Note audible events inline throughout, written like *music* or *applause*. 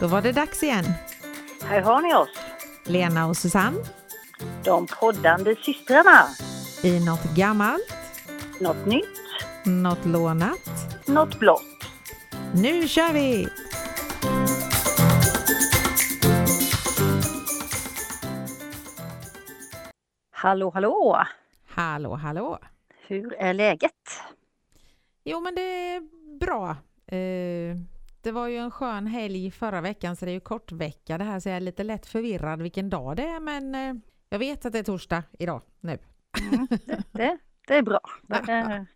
Då var det dags igen. Här har ni oss, Lena och Susanne de poddande systrarna. i något gammalt, Något nytt, något lånat. något blått. Nu kör vi! Hallå, hallå! Hallå, hallå! Hur är läget? Jo, men det är bra. Eh, det var ju en skön helg förra veckan, så det är ju kort vecka det här, så jag är lite lätt förvirrad vilken dag det är, men eh, jag vet att det är torsdag idag, nu. Det, det är bra. Det är,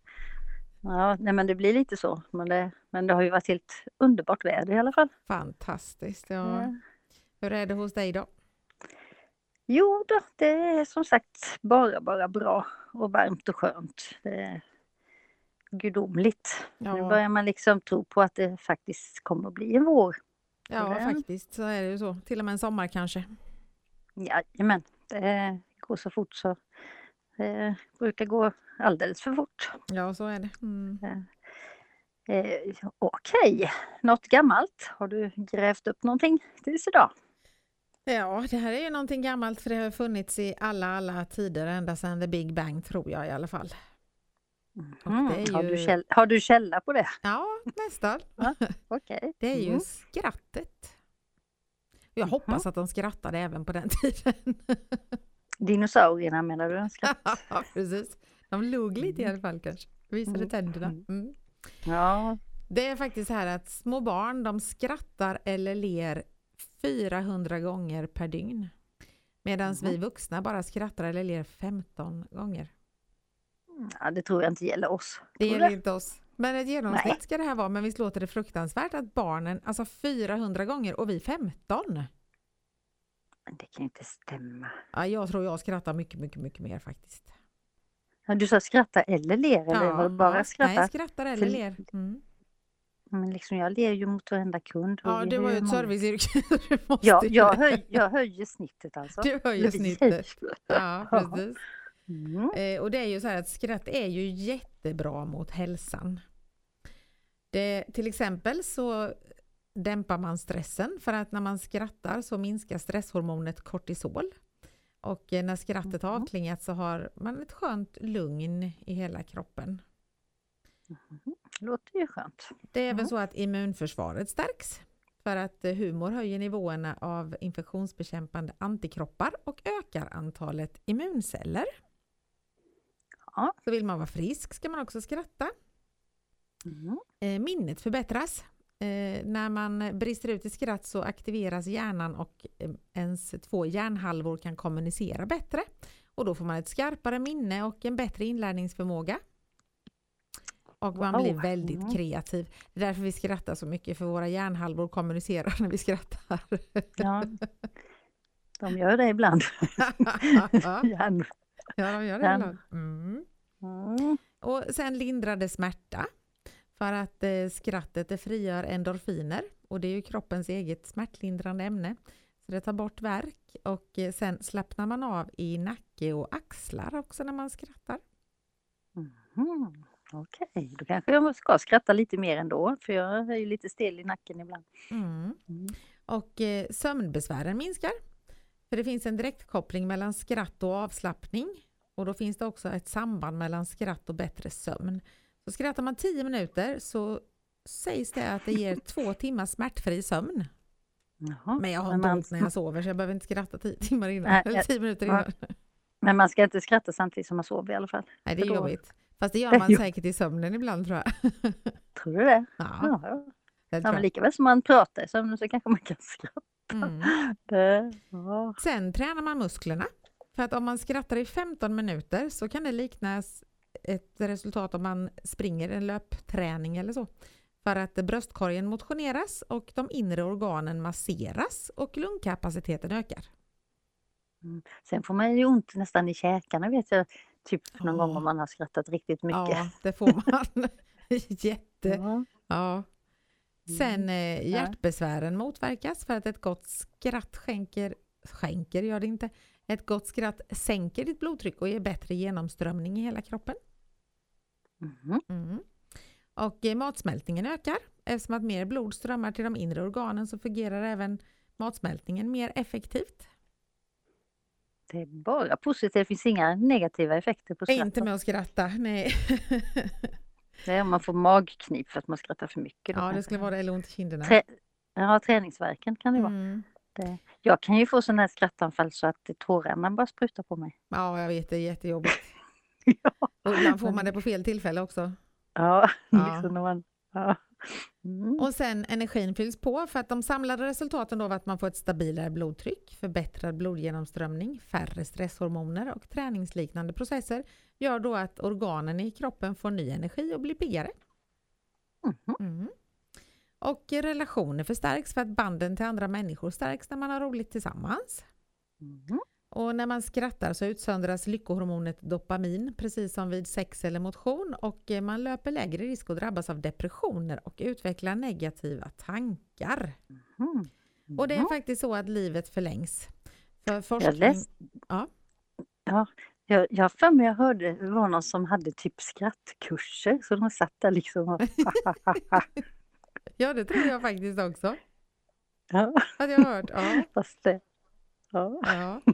ja, nej, men det blir lite så. Men det, men det har ju varit helt underbart väder i alla fall. Fantastiskt. Ja. Ja. Hur är det hos dig då? Jo då, det är som sagt bara, bara bra och varmt och skönt. Det är gudomligt. Nu Ja, börjar man liksom tro på att det faktiskt kommer att bli en vår. ja det- faktiskt så är det ju så. Till och med en sommar kanske. Jajamän, det går så fort så det brukar gå alldeles för fort. Ja, så är det. Mm. Eh, Okej, något gammalt? Har du grävt upp någonting tills idag? Ja, det här är ju någonting gammalt för det har funnits i alla, alla tider, ända sedan the big bang tror jag i alla fall. Mm. är har, du ju- käll- har du källa på det? Ja, nästan. *laughs* Okej. Det är ju Mm. skrattet. Jag Mhm. hoppas att de skrattade även på den *laughs* tiden. Dinosaurierna menar du? *laughs* Ja, precis. De log lite i alla fall kanske. Visade Mm. tänderna. Mm. Ja, Det är faktiskt så här att små barn de skrattar eller ler 400 gånger per dygn. Medan Mhm. vi vuxna bara skrattar eller ler 15 gånger. Ja, det tror jag inte gäller oss. Det gäller inte oss. Men ett genomsnitt Nej. ska det här vara. Men visst låter det fruktansvärt att barnen, alltså 400 gånger och vi 15. Men det kan inte stämma. Ja, jag tror jag skrattar mycket, mycket, mycket mer faktiskt. Ja, du sa skratta eller ler eller var det bara ja. skratta? Nej, skrattar eller För- ler. Mm. Men liksom jag ler ju mot varenda kund. Ja, du har ju ett många- serviceyrke. *laughs* Ja, jag, höj, jag höjer snittet alltså. Du höjer snittet. Ja, Ja. precis. Mm. Eh, och det är ju så att skratt är ju jättebra mot hälsan. Det, till exempel så dämpar man stressen för att när man skrattar så minskar stresshormonet kortisol. Och eh, när skrattet har Mhm. avklingat så har man ett skönt lugn i hela kroppen. Låter ju skönt. Det är även Mm. så att immunförsvaret stärks för att eh, humor höjer nivåerna av infektionsbekämpande antikroppar och ökar antalet immunceller. Ja. Så vill man vara frisk ska man också skratta. Mm. Eh, minnet förbättras. Eh, när man brister ut i skratt så aktiveras hjärnan och eh, ens två hjärnhalvor kan kommunicera bättre. Och då får man ett skarpare minne och en bättre inlärningsförmåga. Och man Wow. blir väldigt Mm. kreativ. Det är därför vi skrattar så mycket, för våra hjärnhalvor kommunicerar *laughs* när vi skrattar. Ja. De gör det ibland. *laughs* *laughs* ja, de gör det ibland. Mm. Mm. Och sen lindrar det smärta. För att eh, skrattet det frigör endorfiner och det är ju kroppens eget smärtlindrande ämne. Så det tar bort värk och eh, sen slappnar man av i nacke och axlar också när man skrattar. Mm. Okej, då kanske jag ska skratta lite mer ändå. För jag är ju lite stel i nacken ibland. Mm. Mm. Och eh, sömnbesvären minskar. För det finns en direktkoppling mellan skratt och avslappning. Och då finns det också ett samband mellan skratt och bättre sömn. Så skrattar man 10 minuter så sägs det att det ger två timmars smärtfri sömn. Jaha. Men jag har inte ont när jag sover så jag behöver inte skratta tio timmar innan. Nej, Eller jag- tio minuter ja. innan. Men man ska inte skratta samtidigt som man sover i alla fall. Nej, det är då- jobbigt. Fast det gör man *laughs* säkert i sömnen ibland tror jag. Tror du det? Ja, Ja, ja. men lika väl som man pratar i sömnen så kanske man kan skratta. Mm. *laughs* Det, ja. Sen tränar man musklerna. För att om man skrattar i 15 minuter så kan det liknas ett resultat om man springer en löpträning eller så. För att bröstkorgen motioneras och de inre organen masseras och lungkapaciteten ökar. Mm. Sen får man ju ont nästan i käkarna vet jag. Typ någon Ja. gång om man har skrattat riktigt mycket. Ja, det får man. *laughs* Jätte. *laughs* Ja. Ja. Sen eh, hjärtbesvären motverkas för att ett gott skratt skänker, skänker gör det inte, ett gott skratt sänker ditt blodtryck och ger bättre genomströmning i hela kroppen. Mhm. Mm. Och eh, matsmältningen ökar Eftersom att mer blod strömmar till de inre organen så fungerar även matsmältningen mer effektivt. Det är bara positivt, det finns inga negativa effekter på skratt. Inte med att skratta, nej. *laughs* Om man får magknip för att man skrattar för mycket. Ja, det skulle vara det, eller ont i kinderna. Trä... Ja, träningsverken kan det vara. Mm. Det... Jag kan ju få sådana här skrattanfall så att tårarna bara sprutar på mig. Ja, jag vet, det är jättejobbigt. *laughs* ja. Och ibland får man det på fel tillfälle också. Ja, *laughs* Ja. liksom man... Ja. Mm. Och sen energin fylls på för att de samlade resultaten då var att man får ett stabilare blodtryck, förbättrad blodgenomströmning, färre stresshormoner och träningsliknande processer gör då att organen i kroppen får ny energi och blir piggare. Mhm. Mm. Och relationer förstärks för att banden till andra människor stärks när man har roligt tillsammans. Och när man skrattar så utsöndras lyckohormonet dopamin precis som vid sex eller motion och eh, man löper lägre risk att drabbas av depressioner och utveckla negativa tankar. Mhm. Och det är faktiskt så att livet förlängs. För Jag forskning... läst... Ja. Ja, jag, jag för mig jag hörde det var någon som hade typ skrattkurser så de satt där liksom och *laughs* ja, det tror jag faktiskt också. ja, Att jag hört. Ja. *laughs* fast det... Ja. Ja.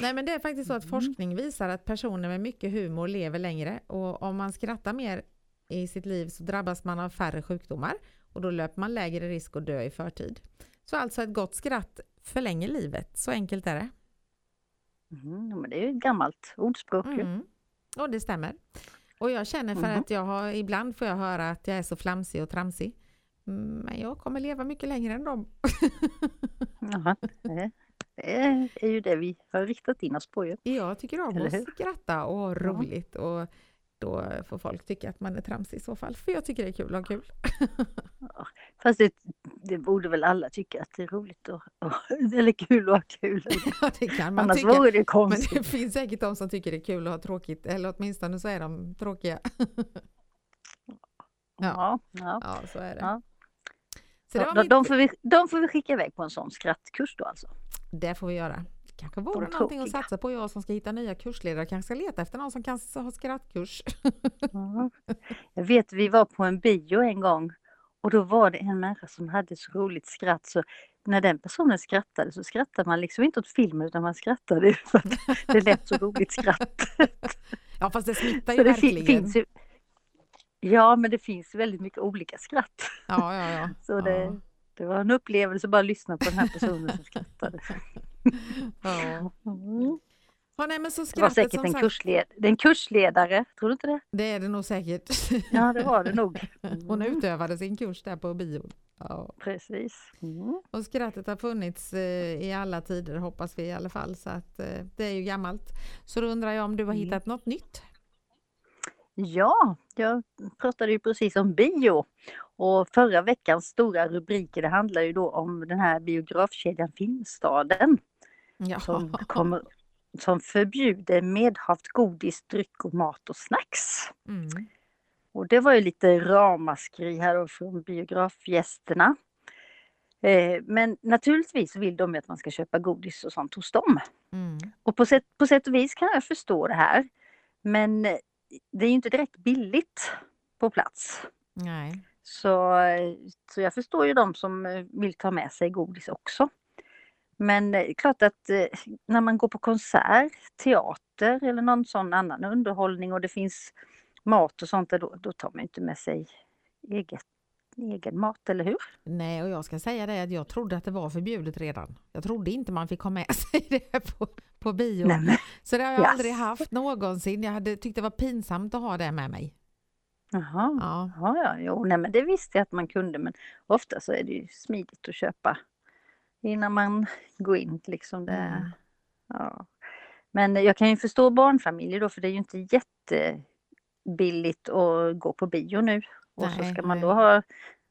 Nej men det är faktiskt så att Mm. forskning visar att personer med mycket humor lever längre och om man skrattar mer i sitt liv så drabbas man av färre sjukdomar och då löper man lägre risk att dö i förtid. Så alltså ett gott skratt förlänger livet, så enkelt är det. Mm, men det är ju ett gammalt ordspråk ju. Mm. Och det stämmer. Och jag känner för Mhm. att jag har, ibland får jag höra att jag är så flamsig och tramsig. Mm, Men jag kommer leva mycket längre än dem. *laughs* Ja, det, *laughs* är ju det vi har riktat in oss på ju. Jag tycker om att skratta och ha roligt och då får folk tycka att man är tramsig i så fall. För jag tycker det är kul att ha kul. Fast det, det borde väl alla tycka att det är roligt och, *laughs* och eller kul att ha kul. *laughs* Ja, det kan man Annars tycka. vore det Men konstigt. det finns säkert de som tycker det är kul att ha tråkigt, eller åtminstone så är de tråkiga. Ja, ja. Ja, så är det. Ja. Så det, de, de, får vi, de får vi skicka iväg på en sån skrattkurs då alltså. Det får vi göra. kanske vore De någonting att tråkiga. satsa på. Jag som ska hitta nya kursledare kanske ska leta efter någon som kan ha skrattkurs. Ja. Jag vet, vi var på en bio en gång och då var det en människa som hade så roligt skratt så när den personen skrattade så skrattade man liksom inte åt filmen utan man skrattade *laughs* för att det lät så roligt skratt. Ja, fast det smittar ju Så verkligen. finns ju, ja, men det finns väldigt mycket olika skratt. Ja, ja, ja. *laughs* Så det, Ja. Det var en upplevelse att bara lyssna på den här personen som skrattade. *laughs* Ja. Mm. Ja, nej, Det var säkert en, sagt, kursled, en kursledare, tror du inte det? det är det nog säkert. Ja, det var det nog. *laughs* Hon Mm, utövade sin kurs där på bion. Ja. Precis. Mm. Och skrattet har funnits eh, i alla tider hoppas vi i alla fall. Så att eh, det är ju gammalt. Så då undrar jag om du har Mm. hittat något nytt? Ja, jag pratade ju precis om bio. Och förra veckans stora rubriker det handlar ju då om den här biografkedjan Filmstaden Ja. som, kommer, som förbjuder medhavt godis, dryck och mat och snacks. Mm. Och det var ju lite ramaskri här då från biografgästerna. Eh, men naturligtvis vill de ju att man ska köpa godis och sånt hos dem. Mm. Och på sätt, på sätt och vis kan jag förstå det här. Men det är ju inte direkt billigt på plats. Nej. Så, så jag förstår ju de som vill ta med sig godis också. Men eh, klart att eh, när man går på konsert, teater eller någon sån annan underhållning och det finns mat och sånt, då, då tar man inte med sig eget, egen mat, eller hur? Nej, och jag ska säga det att jag trodde att det var förbjudet redan. Jag trodde inte man fick ha med *laughs* sig det på, på bio. Nej, men, Så det har jag Jaså. aldrig haft någonsin. Jag hade tyckt det var pinsamt att ha det med mig. jaha. Ja. Ja, ja, jo, nej, men det visste jag att man kunde, men ofta så är det ju smidigt att köpa innan man går in. Liksom det, Mm. ja. Men jag kan ju förstå barnfamiljer då, för det är ju inte jättebilligt att gå på bio nu. Och så Nej, ska man då ha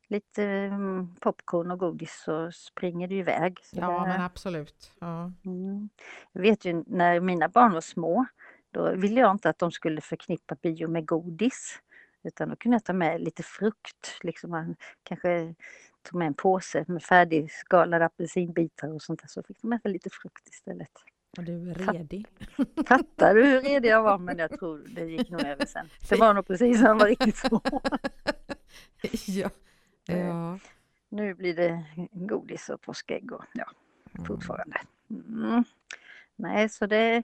lite mm, popcorn och godis så springer det iväg. Så Ja, det, men absolut. Ja. Mm. Jag vet ju när mina barn var små, då ville jag inte att de skulle förknippa bio med godis. Utan då kunde jag ta med lite frukt, liksom man kanske tog med en påse med färdigskalade apelsinbitar och sånt där. Så fick de äta lite frukt istället. Du är redig. Fattar du hur redig jag var? Men jag *laughs* tror det gick nog över sen. Det var nog precis när de var riktigt *laughs* små. ja. Ja. Nu blir det godis och påskägg och ja, Mm. fortfarande. Mm. Nej, så det...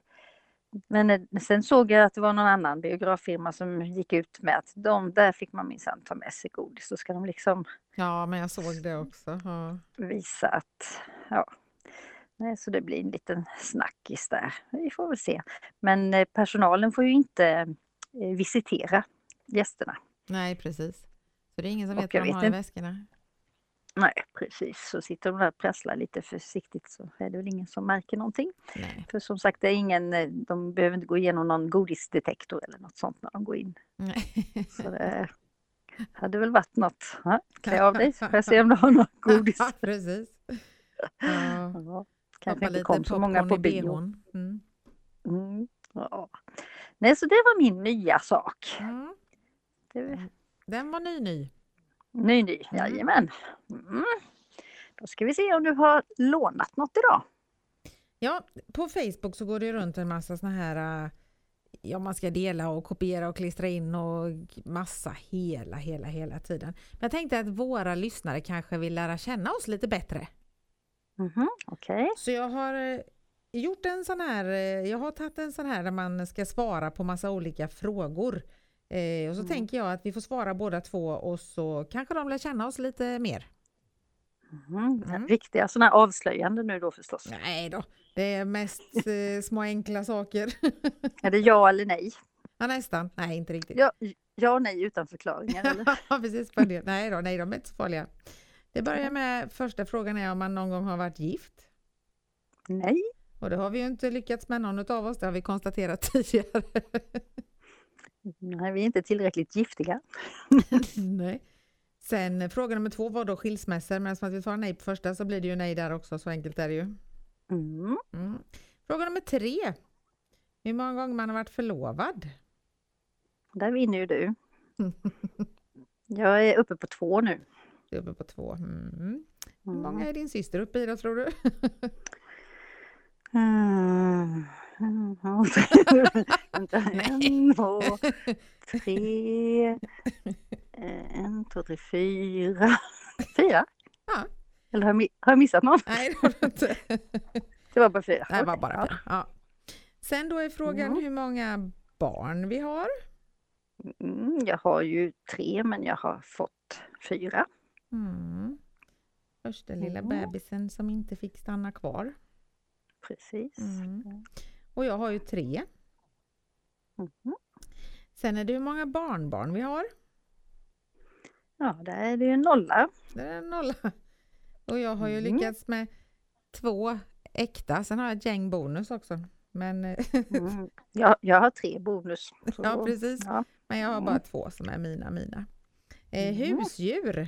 Men eh, sen såg jag att det var någon annan biograffirma som gick ut med att de, där fick man minsann ta med sig godis. Så ska de liksom ja, men jag såg det också. Ja. visa att, ja. Så det blir en liten snackis där. Vi får väl se. Men eh, personalen får ju inte eh, visitera gästerna. Nej, precis. Så det är ingen som vet vad de har i väskorna. Nej, precis. Så sitter de där och prasslar lite försiktigt så är det väl ingen som märker någonting. Nej. För som sagt, det är ingen, eh, de behöver inte gå igenom någon godisdetektor eller något sånt när de går in. Nej. Så det hade väl varit något. Ja, klä av dig, får jag se om du har något *laughs* godis. Precis. Ja. Ja, kanske inte kom så många på bio. Mm. Mm, ja. Nej, så det var min nya sak. Mm. Det, Den var ny ny. ny, ny, Mm. jajamän. Mm. Då ska vi se om du har lånat något idag. Ja, på Facebook så går det runt en massa såna här äh, Ja, man ska dela och kopiera och klistra in och massa hela, hela, hela tiden. Men jag tänkte att våra lyssnare kanske vill lära känna oss lite bättre. Mhm, Okej. Så jag har eh, gjort en sån här, eh, jag har tagit en sån här där man ska svara på massa olika frågor. Eh, och så Mm. tänker jag att vi får svara båda två och så kanske de lär känna oss lite mer. Mhm. Mm. Riktiga sådana här avslöjande nu då förstås. Nej då, det är mest *laughs* eh, små enkla saker. *laughs* Är det ja eller nej? ja, nästan. Nej, inte riktigt. Ja, ja och nej utan förklaringar *laughs* eller? Ja, precis. På det. Nej då, nej, de är inte så farliga. Det börjar med första frågan är om man någon gång har varit gift. Nej. Och det har vi ju inte lyckats med någon av oss, det har vi konstaterat *laughs* tidigare. Nej, vi är inte tillräckligt giftiga. *laughs* nej. Sen eh, fråga nummer två var då skilsmässor, men eftersom att vi svarar nej på första så blir det ju nej där också, så enkelt är det ju. Mm. Mm. Fråga nummer tre. Hur många gånger man har varit förlovad? Där vinner ju du. *laughs* Jag är uppe på två nu. Du är uppe på två. Mm. Hur Mm. många är din syster uppe i då tror du? Mm. Vänta, *laughs* en, två, tre, eh, en, två, tre, fyra. *laughs* Fyra? Ja. Eller har jag, har jag missat någon? nej, det har du inte. *laughs* Det var bara fyra. Det var bara ja. fyra. Ja. Sen då är frågan Mm. hur många barn vi har. Mm, jag har ju tre men jag har fått fyra. Mm. Första lilla Mm. bebisen som inte fick stanna kvar. Precis. Mm. Och jag har ju tre. Mhm. Sen är det hur många barnbarn vi har. Ja, där är det ju en nolla. Det är en nolla. Och jag har ju Mm. lyckats med två äkta. Sen har jag ett gäng bonus också. Men, eh, Mm. *laughs* Jag, jag har tre bonus. Så, ja, precis. ja. Men jag har Mm. bara två som är mina. mina. Eh, Mm. husdjur.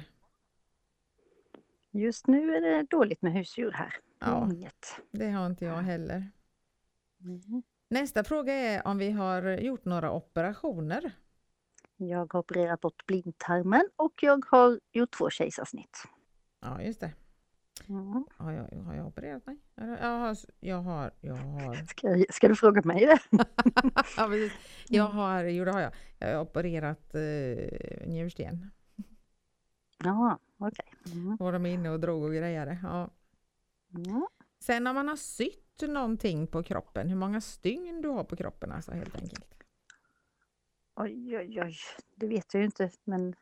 Just nu är det dåligt med husdjur här. Ja, Inget. det har inte jag heller. Mm. Nästa fråga är om vi har gjort några operationer. Jag har opererat bort blindtarmen och jag har gjort två kejsarsnitt. Ja, just det. Mm. Har jag, har jag opererat mig? Jag har, jag har, *laughs* jag har, Ska, ska du fråga mig det? *laughs* ja, precis. Jag har, jo det har jag. Jag har opererat eh, njursten. Ja, okej. Mm. Var de inne och drog och grejade. Ja. Mm. Sen om man har sytt någonting på kroppen, hur många stygn du har på kroppen alltså helt enkelt. Oj, oj, oj. Det vet jag ju inte, men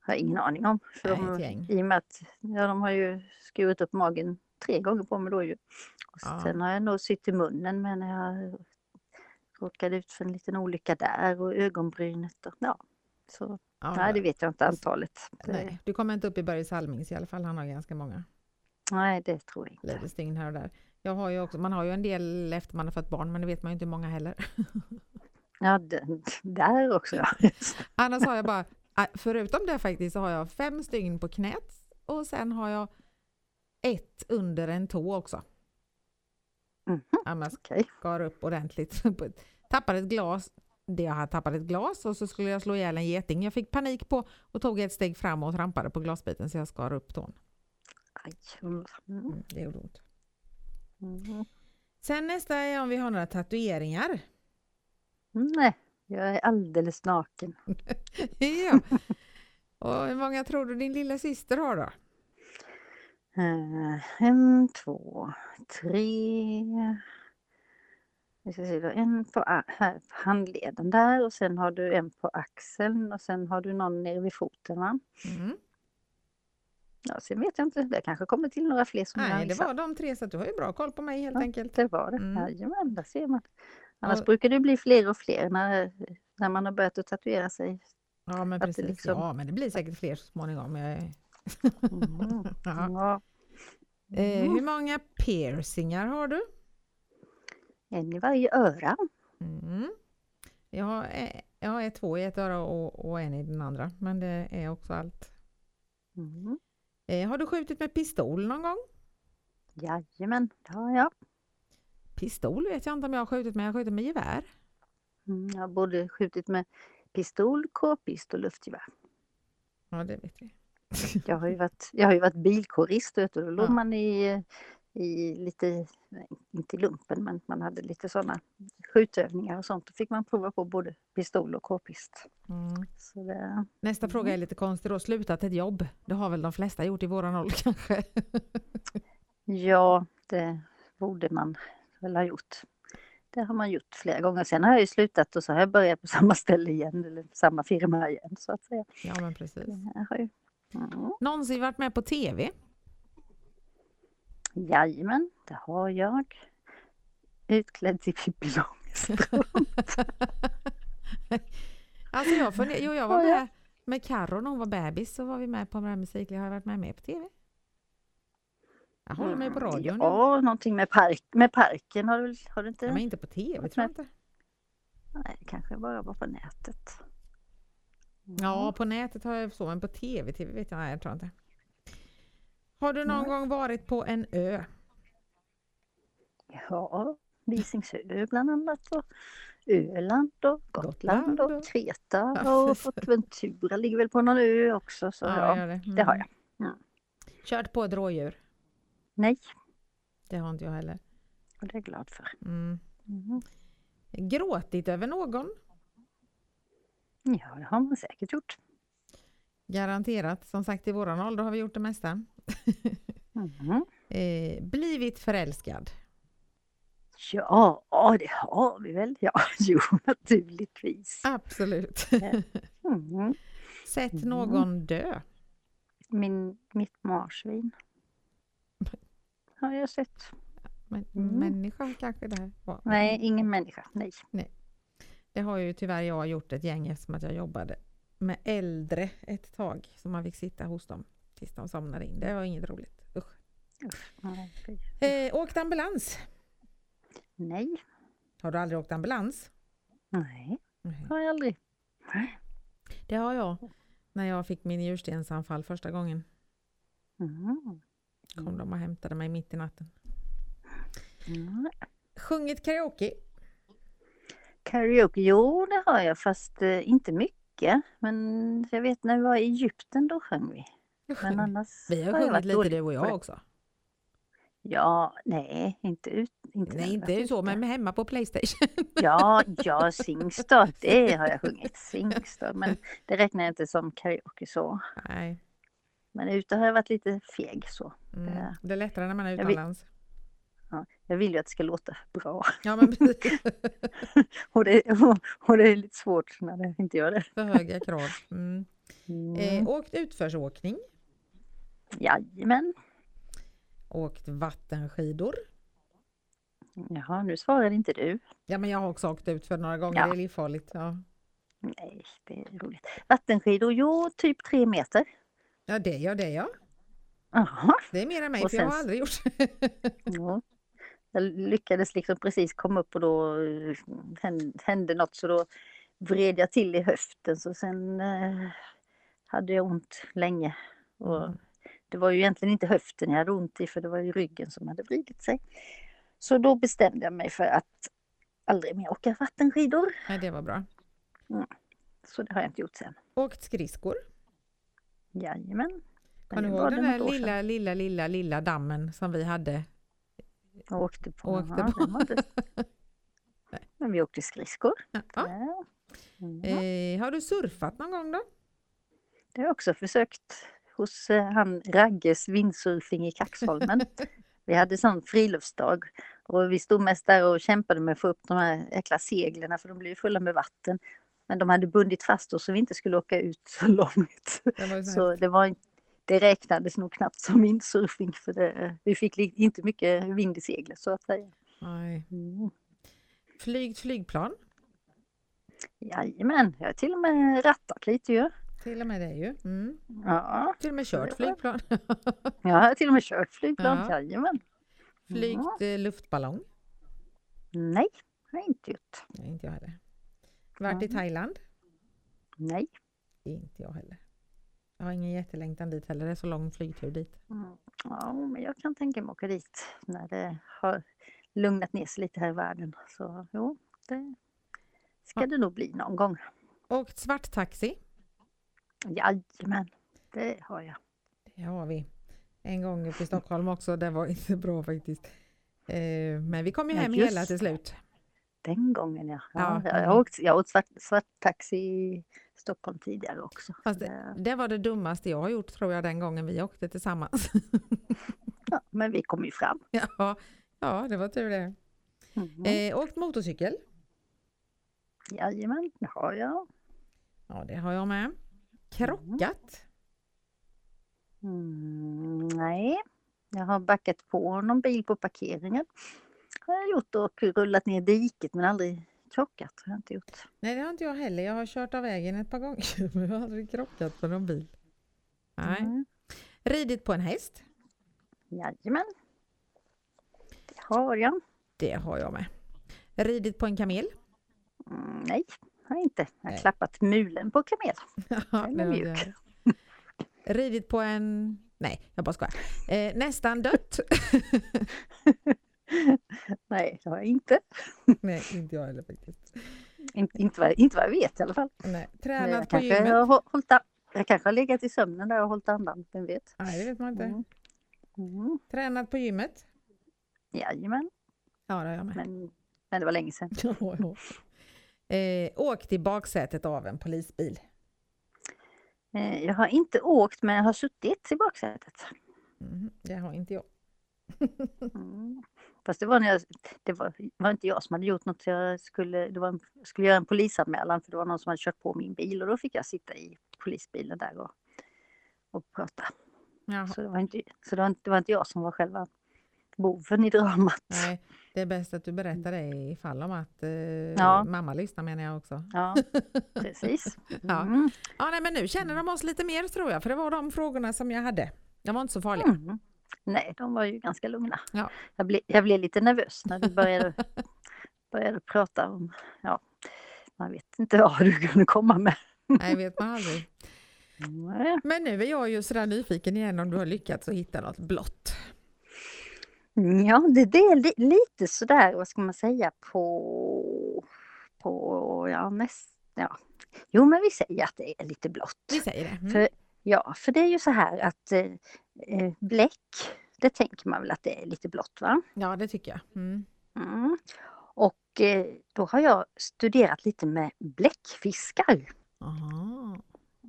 har ingen aning om. För Nej, de. I och med att ja, de har ju skurit upp magen tre gånger på mig då ju. Och Ja. Sen har jag nog sytt i munnen men jag råkade ut för en liten olycka där och ögonbrynet. Och, ja. Så, Ja, nej, det vet jag inte antalet. Nej, du kommer inte upp i Börje Salmings i alla fall, han har ganska många. nej, det tror jag inte. Lite stygn här och där. Jag har ju också, man har ju en del efter man har fått barn men det vet man ju inte hur många heller. *laughs* Ja, där också ja. *laughs* Annars har jag bara, äh, förutom det faktiskt så har jag fem stygn på knät och sen har jag ett under en tå också. Mhm, Ja, man skar upp ordentligt. *laughs* Tappade ett glas, det jag hade tappat ett glas och så skulle jag slå ihjäl en geting. Jag fick panik på och tog ett steg fram och trampade på glasbiten så jag skar upp tån. Aj, mm. Mm, det gjorde ont. Mm. Sen nästa är om vi har några tatueringar. Nej, jag är alldeles naken. *laughs* ja. Och hur många tror du din lilla syster har då? Eh, en, två, tre. Vi ska se, då. en på här, handleden där och sen har du en på axeln och sen har du någon nere vid foten va? Mm. Ja, sen vet jag inte, det kanske kommer till några fler som Nej, det var de tre så att du har ju bra koll på mig helt Ja. enkelt. Det var det, Mm. jajamän, där ser man. Annars Och- brukar det bli fler och fler när, när man har börjat att tatuera sig. Ja, men precis. liksom- Ja, men det blir säkert fler så småningom. Jag. Mm. *laughs* Ja. Ja. Eh, Mm. hur många piercingar har du? En i varje öra. Mm. Jag, har, eh, jag har två i ett öra och, och en i den andra, men det är också allt. Mm. Eh, har du skjutit med pistol någon gång? Jajamän, det har jag. Pistol vet jag inte om jag har skjutit med, jag har skjutit med gevär. Mm, jag har både skjutit med pistol, k-pist och luftgevär. Ja, det vet vi. Jag har ju varit, jag har ju varit bilkårist vet du. Då låg Ja. man i, i lite, inte i lumpen, men man hade lite sådana skjutövningar och sånt. Då fick man prova på både pistol och k-pist. Mm. Det, Nästa fråga är lite konstig då. Slutat ett jobb. Det har väl de flesta gjort i våran ålder *laughs* kanske? ja, det borde man väl ha gjort. Det har man gjort flera gånger. Sen har jag ju slutat och så har jag börjat på *laughs* samma ställe igen, eller samma firma igen så att säga. Ja, men precis. Jag har ju, mm. Någonsin varit med på TV? Jajamän, det har jag. Utklädd till Pippi Långstrump. alltså jag, funder, jo, jag var ja. med med Carro när hon var bebis så var vi med på den här musiken. Har jag varit med mer på TV? Jag håller mig på radio nu. Ja, någonting med, park, med parken har du, har du inte? Ja, men inte på TV tror jag inte. Nej, kanske bara var på nätet. Ja, på nätet har jag så, men på TV, TV vet jag, nej, jag tror inte. Har du någon gång varit på en ö? Ja, Visingsö bland annat och Öland och Gotland och- Kreta Ja, och. Fortventura ligger väl på någon ö också. Så ja, gör det. det har Mm. jag. Mm. Kört på ett rådjur? Nej, Det har inte jag heller. och det är jag glad för. Mm. Mm. Gråtit över någon? Ja, det har man säkert gjort. Garanterat. Som sagt, i våran ålder har vi gjort det mesta. Mm. *laughs* Eh, blivit förälskad? Ja, det har vi väl. Ja, *laughs* jo, naturligtvis. Absolut. Mm. Sett Mm. någon dö? Min, mitt marsvin har jag sett. Men, Mm. Människa kanske det här var? Nej, ingen människa. Nej. Det har ju tyvärr jag gjort ett gäng eftersom att jag jobbade med äldre ett tag. Så man fick sitta hos dem tills de somnade in. Det var inget roligt. Usch. Fy. Eh, åkt ambulans? Nej. Har du aldrig åkt ambulans? Nej, Nej. har jag aldrig. Det har jag. När jag fick min njurstensanfall första gången Mm. kom de och hämtade mig mitt i natten. Mm. Sjungit karaoke? Karaoke, jo det har jag fast eh, inte mycket. Men jag vet när vi var i Egypten då sjöng vi. Men annars Vi har sjungit lite du och jag också. Ja, nej, inte ut. Inte Nej, inte så, men hemma på Playstation. Ja, *laughs* ja, Singstar, det har jag sjungit. Singstar, men det räknar jag inte som karaoke så. Nej, Men ute har jag varit lite feg så. mm. Det- det är lättare när man är utomlands. Jag vill ju att det ska låta bra. Ja, men. *laughs* Och det, *laughs* och det är lite svårt när det inte gör det. För höga krav. Mm. Mm. Eh, åkt utförsåkning. Jajamän. Åkt vattenskidor. Jaha, nu svarade inte du. Ja, men jag har också åkt ut för några gånger. Ja. Det är livsfarligt. Ja. Nej, det är roligt. Vattenskidor, jo, typ tre meter. ja, det gör det ja. Jaha. Det är mer än mig, Och för jag har aldrig gjort. Ja. Jag lyckades liksom precis komma upp och då eh, hände, något så då vred jag till i höften så sen eh, hade jag ont länge. Och Mm. Det var ju egentligen inte höften jag hade ont i för det var ju ryggen som hade vridit sig. Så då bestämde jag mig för att aldrig mer åka vattenskidor. Nej, det var bra. Så det har jag inte gjort sen. Åkt skridskor. Jajamän. Kommer du ihåg den där lilla, lilla, lilla, lilla dammen som vi hade? Jag åkte på. Åkte ja, på. inte- *laughs* Men vi åkte skridskor. Ja. Ja. Mm. Eh, har du surfat någon gång då? Det har jag också försökt hos eh, han Ragges vindsurfing i Kaxholmen. *laughs* vi hade sån friluftsdag och vi stod mest där och kämpade med att få upp de här jäkla seglen för de blev fulla med vatten. Men de hade bundit fast oss så vi inte skulle åka ut så långt. Det så Så det, var, det räknades nog knappt som vindsurfing för det, vi fick inte mycket vind i seglet så att säga. Nej. Mm. Flygt flygplan, Jajamän, jag har till och med rattat lite ju. till och med det ju. Mm. Ja, Till och med kört Det flygplan. jag har till och med kört flygplan, Ja. jajamän. Flygt eh, luftballong. Nej, har jag inte gjort. Nej, inte jag heller. Varit i Ja. Thailand. Nej. Inte jag heller. Jag har ingen jättelängtan dit heller. Det är så lång flygtur dit. Mm. Ja, men jag kan tänka mig att åka dit när det har lugnat ner sig lite här i världen. Så jo, det ska Ja. det nog bli någon gång. Åkt svarttaxi. Jajamän, det har jag. Det har vi. En gång uppe i Stockholm också. Det var inte bra faktiskt. Eh, men vi kom ju hem hela till slut. Den gången ja. ja, Ja, jag, ja. har åkt, jag åkt svart, svart taxi i Stockholm tidigare också. Det- det, det var det dummaste jag har gjort tror jag den gången vi åkte tillsammans. *laughs* Ja, men vi kom ju fram. *laughs* ja, ja, det var tur det. Mm. Eh, åkt motorcykel. Jajamän, det har jag. Ja, det har jag med. Krockat. Mm, nej, jag har backat på någon bil på parkeringen. Har jag gjort och rullat ner diket men aldrig krockat. Har jag inte gjort. Nej, det har inte jag heller. Jag har kört av vägen ett par gånger *laughs* men jag har aldrig krockat på någon bil. Nej. Mm. Ridit på en häst. Jajamän. Det har jag. Det har jag med. Ridit på en kamel. Mm, nej, har jag inte. Jag har Nej. klappat mulen på kamel. *laughs* Den är mjuk. Ridit på en... Nej, jag bara skojar. Eh, nästan dött. *laughs* *laughs* nej, det har jag inte. *laughs* Nej, inte jag heller faktiskt. In, inte, vad, inte vad jag vet i alla fall. Nej, tränat Jag på gymmet. har hå- hållit, jag kanske har legat i sömnen där och hållit andan, vem vet. Nej, det vet man inte. Mm. Mm. Tränat på gymmet. Jajamän, Ja, det har jag med. men, men det var länge sedan. *laughs* Eh, åkt i baksätet av en polisbil. Eh, Jag har inte åkt men jag har suttit i baksätet. Mhm, det har inte jag. Mm. Fast det var, när jag, det var, var inte jag som hade gjort något. Jag skulle, det var en, jag skulle göra en polisanmälan för det var någon som hade kört på min bil och då fick jag sitta i polisbilen där och, och prata. Jaha. Så, det var, inte, så det, var inte, det var inte jag som var själva boven i dramat. Nej, det är bäst att du berättar det ifall om att eh, Ja. mamma lyssnar menar jag också. Ja, *laughs* precis. Ja. Mm. Ja, nej, men nu känner de oss lite mer tror jag, för det var de frågorna som jag hade. De var inte så farliga. Mm. Nej, de var ju ganska lugna. Ja. Jag, blev, jag blev lite nervös när du började, *laughs* började prata om, ja, man vet inte vad du kunde komma med. Nej, vet man aldrig. Nej. Men nu är jag ju sådär nyfiken igen om du har lyckats att hitta något blått. Ja, det, det är li, lite sådär, vad ska man säga, på, på ja, näst, ja. Jo, men vi säger att det är lite blått. Vi säger det. Mm. För, ja, för det är ju så här att eh, eh, bläck, det tänker man väl att det är lite blått, va? Ja, det tycker jag. Mm. Mm. Och eh, då har jag studerat lite med bläckfiskar. Aha.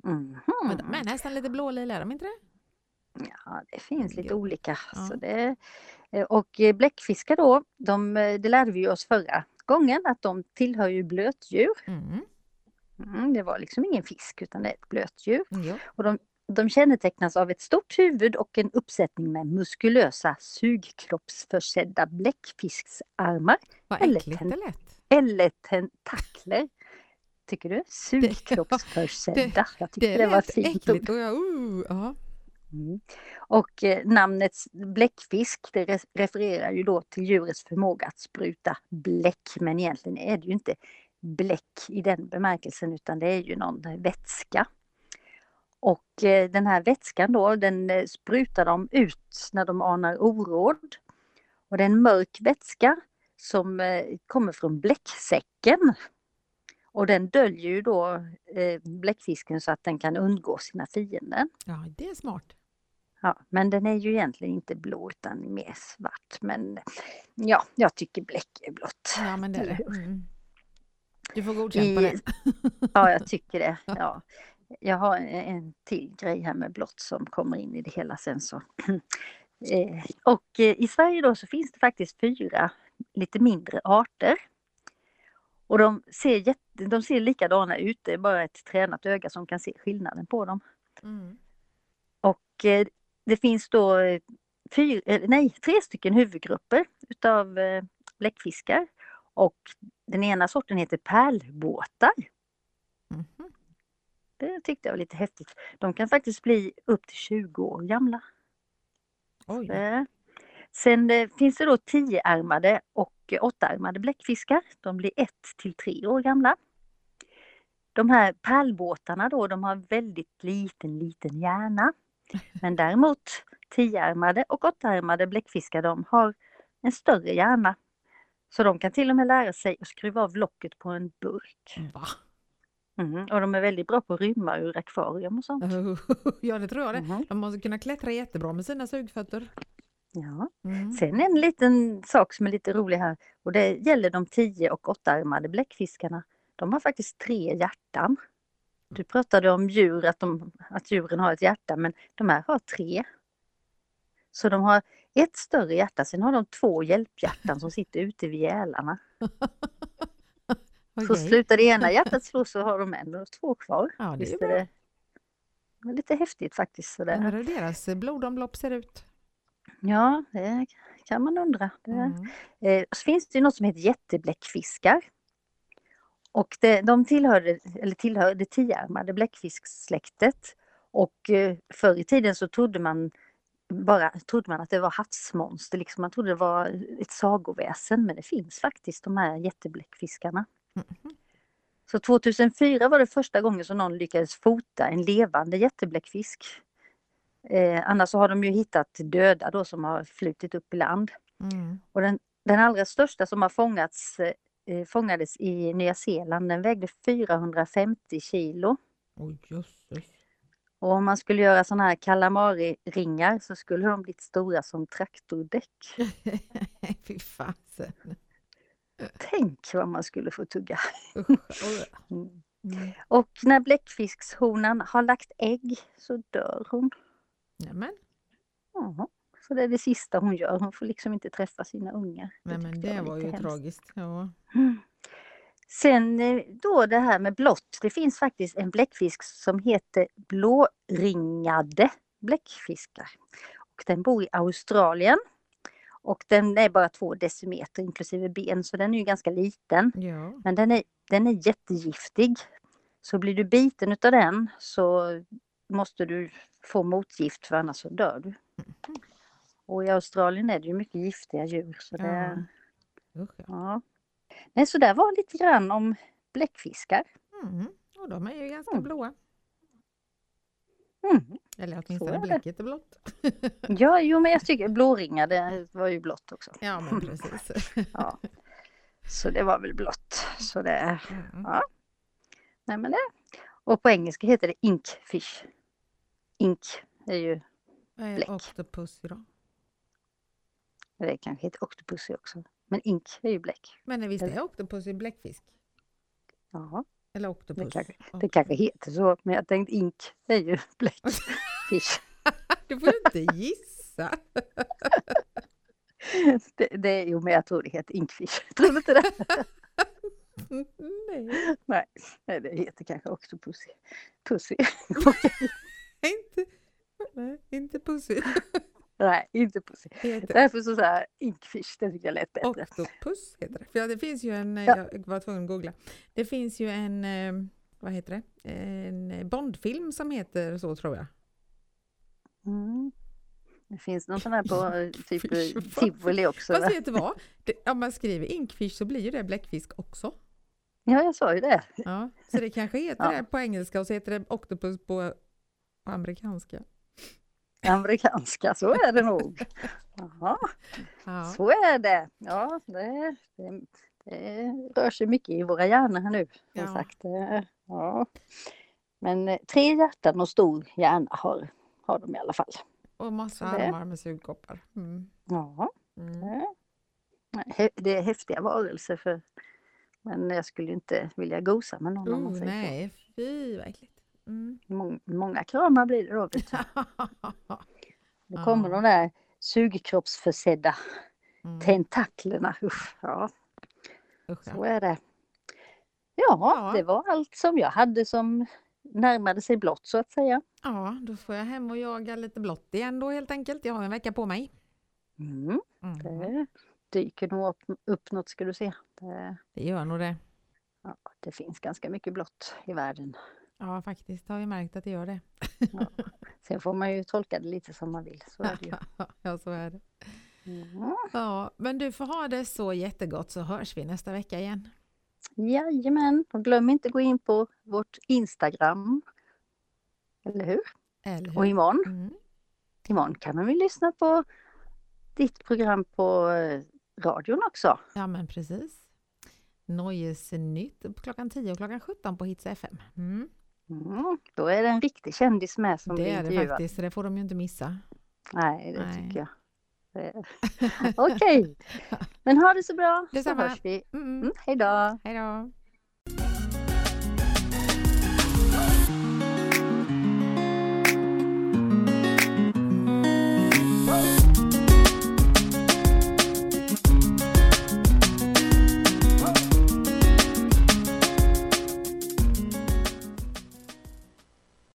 Mhm. Men de är nästan lite blålila, är de inte det? Ja, det finns lite Jo. olika. Ja. Så det, eh, och eh, bläckfiskar då, de, det lärde vi oss förra gången att de tillhör ju blötdjur. Mm. Mm, det var liksom ingen fisk utan det är ett blötdjur. Jo. Och de, de kännetecknas av ett stort huvud och en uppsättning med muskulösa sugkroppsförsedda bläckfisksarmar Vad Eller ten- det lät. eller tentakler. Tycker du? *laughs* Sugkroppsförsedda. Jag tyckte Det det, var ett fint äckligt. Och jag, uh. Mm. Och eh, namnet bläckfisk det re- refererar ju då till djurets förmåga att spruta bläck. Men egentligen är det ju inte bläck i den bemärkelsen utan det är ju någon vätska. Och eh, den här vätskan då den eh, sprutar de ut när de anar oråd. Och det är en mörk vätska som eh, kommer från bläcksäcken. Och den döljer ju då bläckfisken så att den kan undgå sina fiender. ja, det är smart. Ja, men den är ju egentligen inte blå utan mer svart. Men ja, jag tycker bläck är blått. Ja, men det är det. *laughs* Mm. Du får godkänt på det. ja, jag *laughs* tycker det. Ja. Jag har en till grej här med blått som kommer in i det hela sen så. *clears throat* Eh, och eh, i Sverige då så finns det faktiskt fyra lite mindre arter. Och de ser, jätte, de ser likadana ut, det är bara ett tränat öga som kan se skillnaden på dem. Mm. Och eh, det finns då fyra, nej, tre stycken huvudgrupper utav bläckfiskar. Och den ena sorten heter pärlbåtar. Mhm. Det tyckte jag var lite häftigt. De kan faktiskt bli upp till 20 år gamla. Oj. Eh, Sen eh, finns det då tioarmade och åttaarmade bläckfiskar. De blir ett till tre år gamla. De här pärlbåtarna då, de har väldigt liten, liten hjärna. Men däremot tioarmade och åttaarmade bläckfiskar, de har en större hjärna. Så de kan till och med lära sig att skruva av locket på en burk. Va? Mhm, Och de är väldigt bra på att rymma ur akvarium och sånt. *laughs* Ja, det tror jag det. Mhm. De måste kunna klättra jättebra med sina sugfötter. Ja. Mm. Sen en liten sak som är lite rolig här och det gäller de tio och åttaarmade bläckfiskarna. De har faktiskt tre hjärtan. Du pratade om djur, att, de, att djuren har ett hjärta, men de här har tre. Så de har ett större hjärta, sen har de två hjälphjärtan som sitter ute vid gälarna. *laughs* Så Okej. slutar det ena hjärtat slå så har de ändå två kvar. Ja, det är det, det är lite häftigt faktiskt. Sådär. Undrar hur deras blodomlopp ser ut. Ja, det kan man undra. Mm. Eh, så finns det något som heter jättebläckfiskar. Och det, de tillhörde, eller tillhör det tioarmade bläckfisksläktet. Och eh, förr i tiden så trodde man bara trodde man att det var havsmonster, liksom. man trodde det var ett sagoväsen men det finns faktiskt de här jättebläckfiskarna. Mhm. Så 2004 var det första gången som någon lyckades fota en levande jättebläckfisk. Eh, annars har de ju hittat döda då som har flutit upp i land. Mm. Och den, den allra största som har fångats eh, fångades i Nya Zeeland, den vägde 450 kilo. Oj, jösses. Och om man skulle göra sådana här calamari-ringar så skulle de blivit stora som traktordäck. *laughs* Fy fasen. Tänk vad man skulle få tugga. *laughs* Mm. Mm. Och när bläckfiskshonan har lagt ägg så dör hon. Nämen, Jaha. Så det är det sista hon gör, hon får liksom inte träffa sina ungar. Nej, men tyckte jag det var ju hemskt. tragiskt. Ja. Mm. Sen eh, då det här med blått. Det finns faktiskt en bläckfisk som heter blåringade bläckfiskar. Och den bor i Australien. Och den är bara två decimeter inklusive ben så den är ju ganska liten. ja. Men den är, den är jättegiftig. Så blir du biten utav den så måste du få motgift för annars så dör du. Mhm. Och i Australien är det ju mycket giftiga djur. Så det, ja. Ja. Så där var lite grann om bläckfiskar. Mm. Och de är ju ganska Mm. blåa. Mm. Eller åtminstone det. bläcket är blått. *laughs* Ja, jo, men jag tycker blåringade var ju blått också. Ja, men precis. Ja. Så det var väl blått. Så det, Mm. ja. Nej, men det. Och på engelska heter det inkfish. Ink är ju, Vad är Bläck. octopus då? det kanske heter octopus också. Men ink är ju bläck. Men visst är octopus en bläckfisk? Ja, Eller octopus? det kanske, det kanske heter så. Men jag tänkte ink är ju *laughs* bläckfish. *laughs* Du får ju inte gissa. *laughs* Det, det, jo, men jag tror det heter inkfish. Tror du inte det? Nej, Nej, det heter kanske octopussy. Pussy. inte, nej, inte pussy. Nej, inte pussy. Heter Därför så sa jag inkfish, det tycker jag lät bättre. octopus. Heter det. För det finns ju en, eh, Ja. jag var tvungen att googla. Det finns ju en, eh, vad heter det, en Bondfilm som heter så tror jag. Mm. Det finns någon sån här på eh, typ eh, tivoli också. Fast va? vet du vad? Det, om man skriver inkfish så blir ju det bläckfisk också. Ja, jag sa ju det. Ja, så det kanske heter Ja. det på engelska och så heter det octopus på, på amerikanska. *laughs* Amerikanska, så är det nog. Jaha, Ja. så är det. Ja, det, det, det rör sig mycket i våra hjärnor här nu. Som Ja. sagt. eh, Ja. Men eh, tre hjärtan och stor hjärna har, har de i alla fall. Och massa armar med sugkoppar. Mm. Ja. Mm. Det är häftiga varelser för men jag skulle inte vilja gosa med någon om man Oh, så. nej, fy vad äckligt. Mm. Mång- Många kramar blir det då. Då *laughs* kommer de där sugkroppsförsedda Mm. tentaklerna. Usch, ja, Usch, ja. så är det. Ja, Ja. det var allt som jag hade som närmade sig blått så att säga. ja, då får jag hem och jaga lite blått igen då helt enkelt. Jag har en vecka på mig. Mm, Mm. det dyker nog upp, upp något ska du se. Det, Det gör nog det. ja, det finns ganska mycket blått i världen. Ja, faktiskt har vi märkt att det gör det. Sen får man ju tolka det lite som man vill. Så är det ju. *laughs* ja, så är det. Mm. Ja, men du får ha det så jättegott så hörs vi nästa vecka igen. Jajamän, och glöm inte gå in på vårt Instagram. Eller hur? Eller hur? Och imorgon, Mm. imorgon kan man väl lyssna på ditt program på eh, radion också. Ja, men precis. Nöjesnytt klockan 10 och klockan 17 på Hits FM. Mm. Mm, då är det en riktig kändis med som Det blir är det faktiskt, så det får de ju inte missa. Nej, det Nej. tycker jag. Det- *laughs* Okej, men ha det så bra så Detsamma. hörs vi. Mm. Mm, hej då! Hej då!